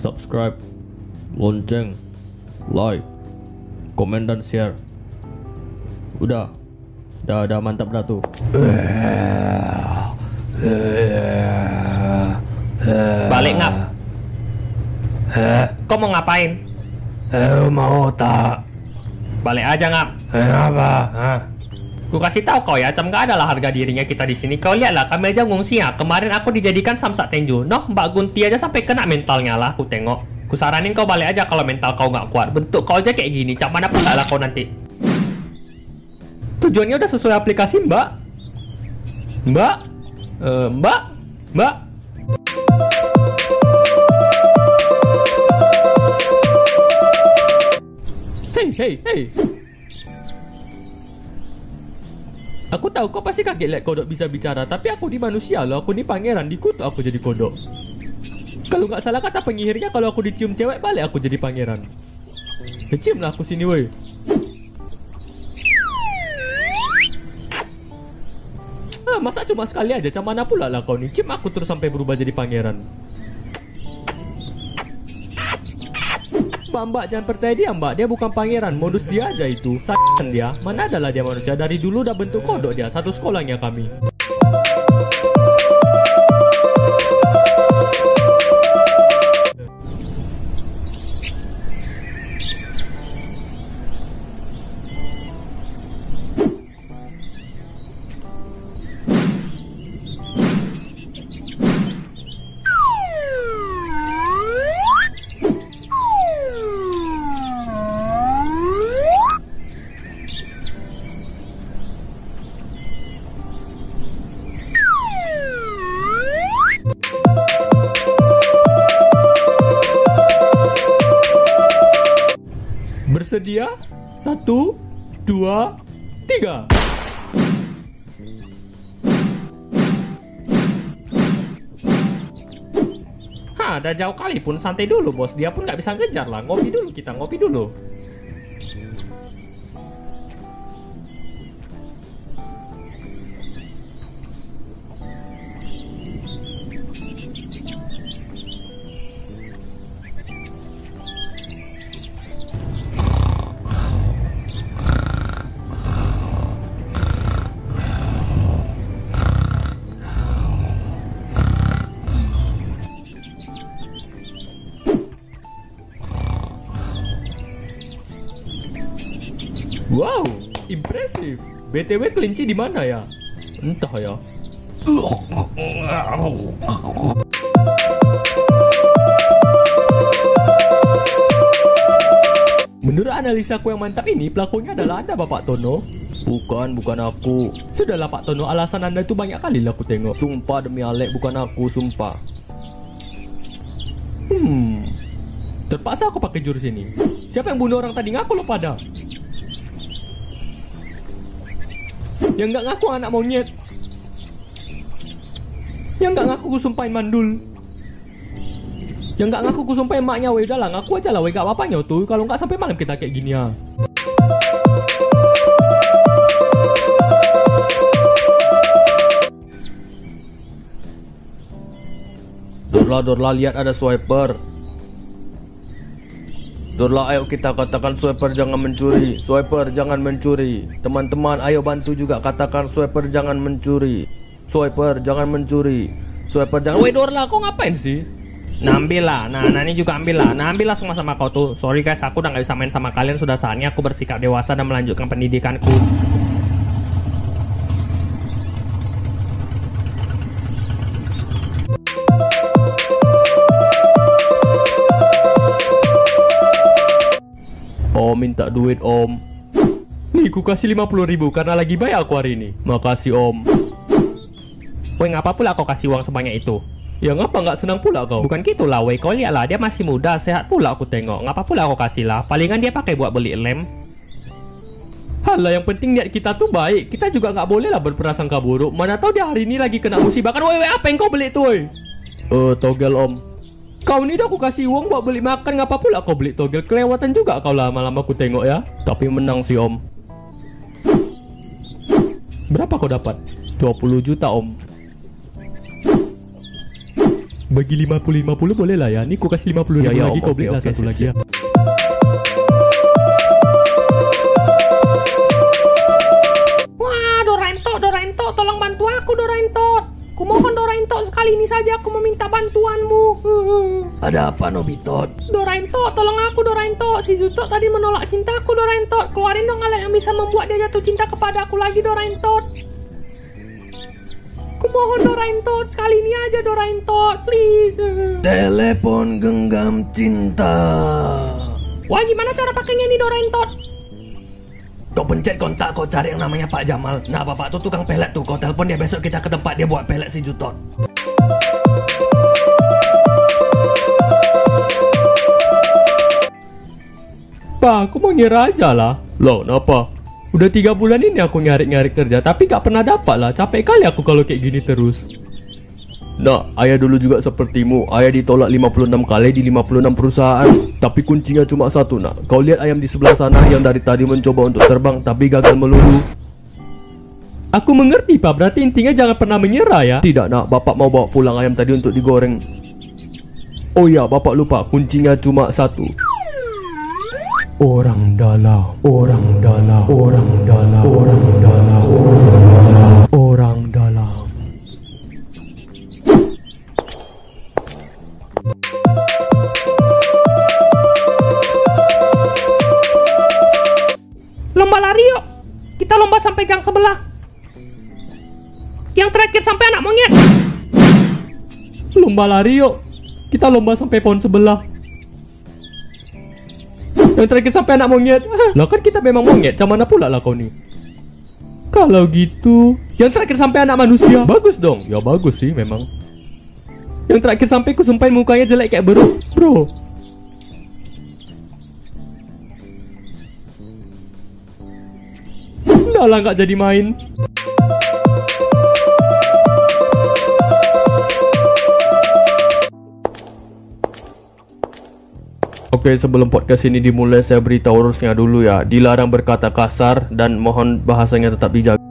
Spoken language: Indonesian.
subscribe, lonceng, like, komen dan share. Udah, dah, dah mantap dah tuh. Balik ngap. Kau mau ngapain? Eh, mau tak? Balik aja ngap. Kenapa? Hah? Ku kasih tahu kau ya, cam gak adalah harga dirinya kita di sini. Kau lihatlah, kami aja ngungsi ya. Kemarin aku dijadikan samsak tenju. Noh, Mbak Gunti aja sampai kena mentalnya lah. Aku tengok. Ku saranin kau balik aja kalau mental kau nggak kuat. Bentuk kau aja kayak gini. Cam mana pun lah kau nanti. Tujuannya udah sesuai aplikasi Mbak. Mbak, Eh, Mbak, Mbak. Hei, hei, hei. Aku tahu kau pasti kaget lihat kodok bisa bicara, tapi aku di manusia loh, aku ni pangeran, dikutuk aku jadi kodok. Kalau nggak salah kata penyihirnya, kalau aku dicium cewek balik aku jadi pangeran. Ya, cium lah aku sini woi. Ah, masa cuma sekali aja, macam mana pula lah kau ni? Cium aku terus sampai berubah jadi pangeran. Mbak, mbak, jangan percaya dia mbak. Dia bukan pangeran, modus dia aja itu. Sayang dia, mana adalah dia manusia? Dari dulu udah bentuk kodok dia, satu sekolahnya kami Bersedia? Satu, dua, tiga. Hah, dah jauh kali pun santai dulu bos. Dia pun nggak bisa ngejar lah. Ngopi dulu kita, ngopi dulu Wow, impresif. BTW kelinci di mana ya? Entah ya. Menurut analisa aku yang mantap ini, pelakunya adalah Anda, Bapak Tono. Bukan, bukan aku. Sudahlah, Pak Tono, alasan Anda itu banyak kali lah aku tengok. Sumpah demi Alek, bukan aku, sumpah. Hmm, terpaksa aku pakai jurus ini. Siapa yang bunuh orang tadi ngaku lo pada? Yang nggak ngaku anak monyet. Yang nggak ngaku ku sumpahin mandul. Yang nggak ngaku ku sumpahin maknya weh udah lah ngaku aja lah weh gak apa-apanya tuh kalau nggak sampai malam kita kayak gini ya. Dorla, Dorla, lihat ada swiper. Dorla, ayo kita katakan swiper jangan mencuri. Swiper jangan mencuri. Teman-teman, ayo bantu juga katakan swiper jangan mencuri. Swiper jangan mencuri. Swiper jangan. Weh Dorla, kau ngapain sih? Nah ambil lah, nah, ini juga ambil lah Nah ambil semua sama kau tuh Sorry guys, aku udah gak bisa main sama kalian Sudah saatnya aku bersikap dewasa dan melanjutkan pendidikanku minta duit om. Nih, ku kasih 50 ribu karena lagi baik aku hari ini Makasih om. Weh ngapa pula kau kasih uang sebanyak itu? Ya ngapa nggak senang pula kau? Bukan gitu lah weh, kau lihat lah dia masih muda, sehat pula aku tengok Ngapa pula kau kasih lah, palingan dia pakai buat beli lem Halah yang penting niat kita tuh baik Kita juga nggak boleh lah berprasangka buruk Mana tahu dia hari ini lagi kena musibah kan Woi apa yang kau beli tuh woi Eh, togel om. Kau ni dah aku kasih uang buat beli makan Ngapa pula kau beli togel Kelewatan juga kau lama-lama aku tengok ya Tapi menang sih om. Berapa kau dapat? 20 juta om. Bagi 50-50 boleh lah ya. Nih ku kasih 50 Ya, ribu ya, lagi, om, kau oke, beli lah oke, satu sip, lagi ya. Ada apa Nobito? Doraento, tolong aku Doraento. Si Zuto tadi menolak cintaku Doraento. Keluarin dong alat yang bisa membuat dia jatuh cinta kepada aku lagi Doraento. Kumohon Doraento, sekali ini aja Doraento, please. Telepon genggam cinta. Wah, gimana cara pakainya nih Doraento? Kau pencet kontak, kau cari yang namanya Pak Jamal. Nah, bapak tuh tukang pelet tuh. Kau telepon dia besok kita ke tempat dia buat pelet si Jutot. Pak, aku mau ngira aja lah. Loh, kenapa? Udah tiga bulan ini aku nyari-nyari kerja, tapi gak pernah dapat lah. Capek kali aku kalau kayak gini terus. Nak, ayah dulu juga sepertimu. Ayah ditolak 56 kali di 56 perusahaan. Tapi kuncinya cuma satu, nak. Kau lihat ayam di sebelah sana yang dari tadi mencoba untuk terbang tapi gagal melulu. Aku mengerti, Pak. Berarti intinya jangan pernah menyerah ya. Tidak, nak. Bapak mau bawa pulang ayam tadi untuk digoreng. Oh ya, bapak lupa. Kuncinya cuma satu. Orang dalam, orang dalam, orang dalam, orang dalam, orang dalam, orang dalam. Lomba lari yuk. Kita lomba sampai gang sebelah. Yang terakhir sampai anak monyet. Lomba lari yuk. Kita lomba sampai pohon sebelah. Yang terakhir sampai anak monyet. Lah kan kita memang monyet, macam mana pula lah kau nih? Kalau gitu, yang terakhir sampai anak manusia. Bagus dong. Ya bagus sih memang. Yang terakhir sampai ku sumpahin mukanya jelek kayak bro. Bro. Udah lah nggak jadi main. Oke, sebelum podcast ini dimulai, saya beritahu urusnya dulu ya. Dilarang berkata kasar dan mohon bahasanya tetap dijaga.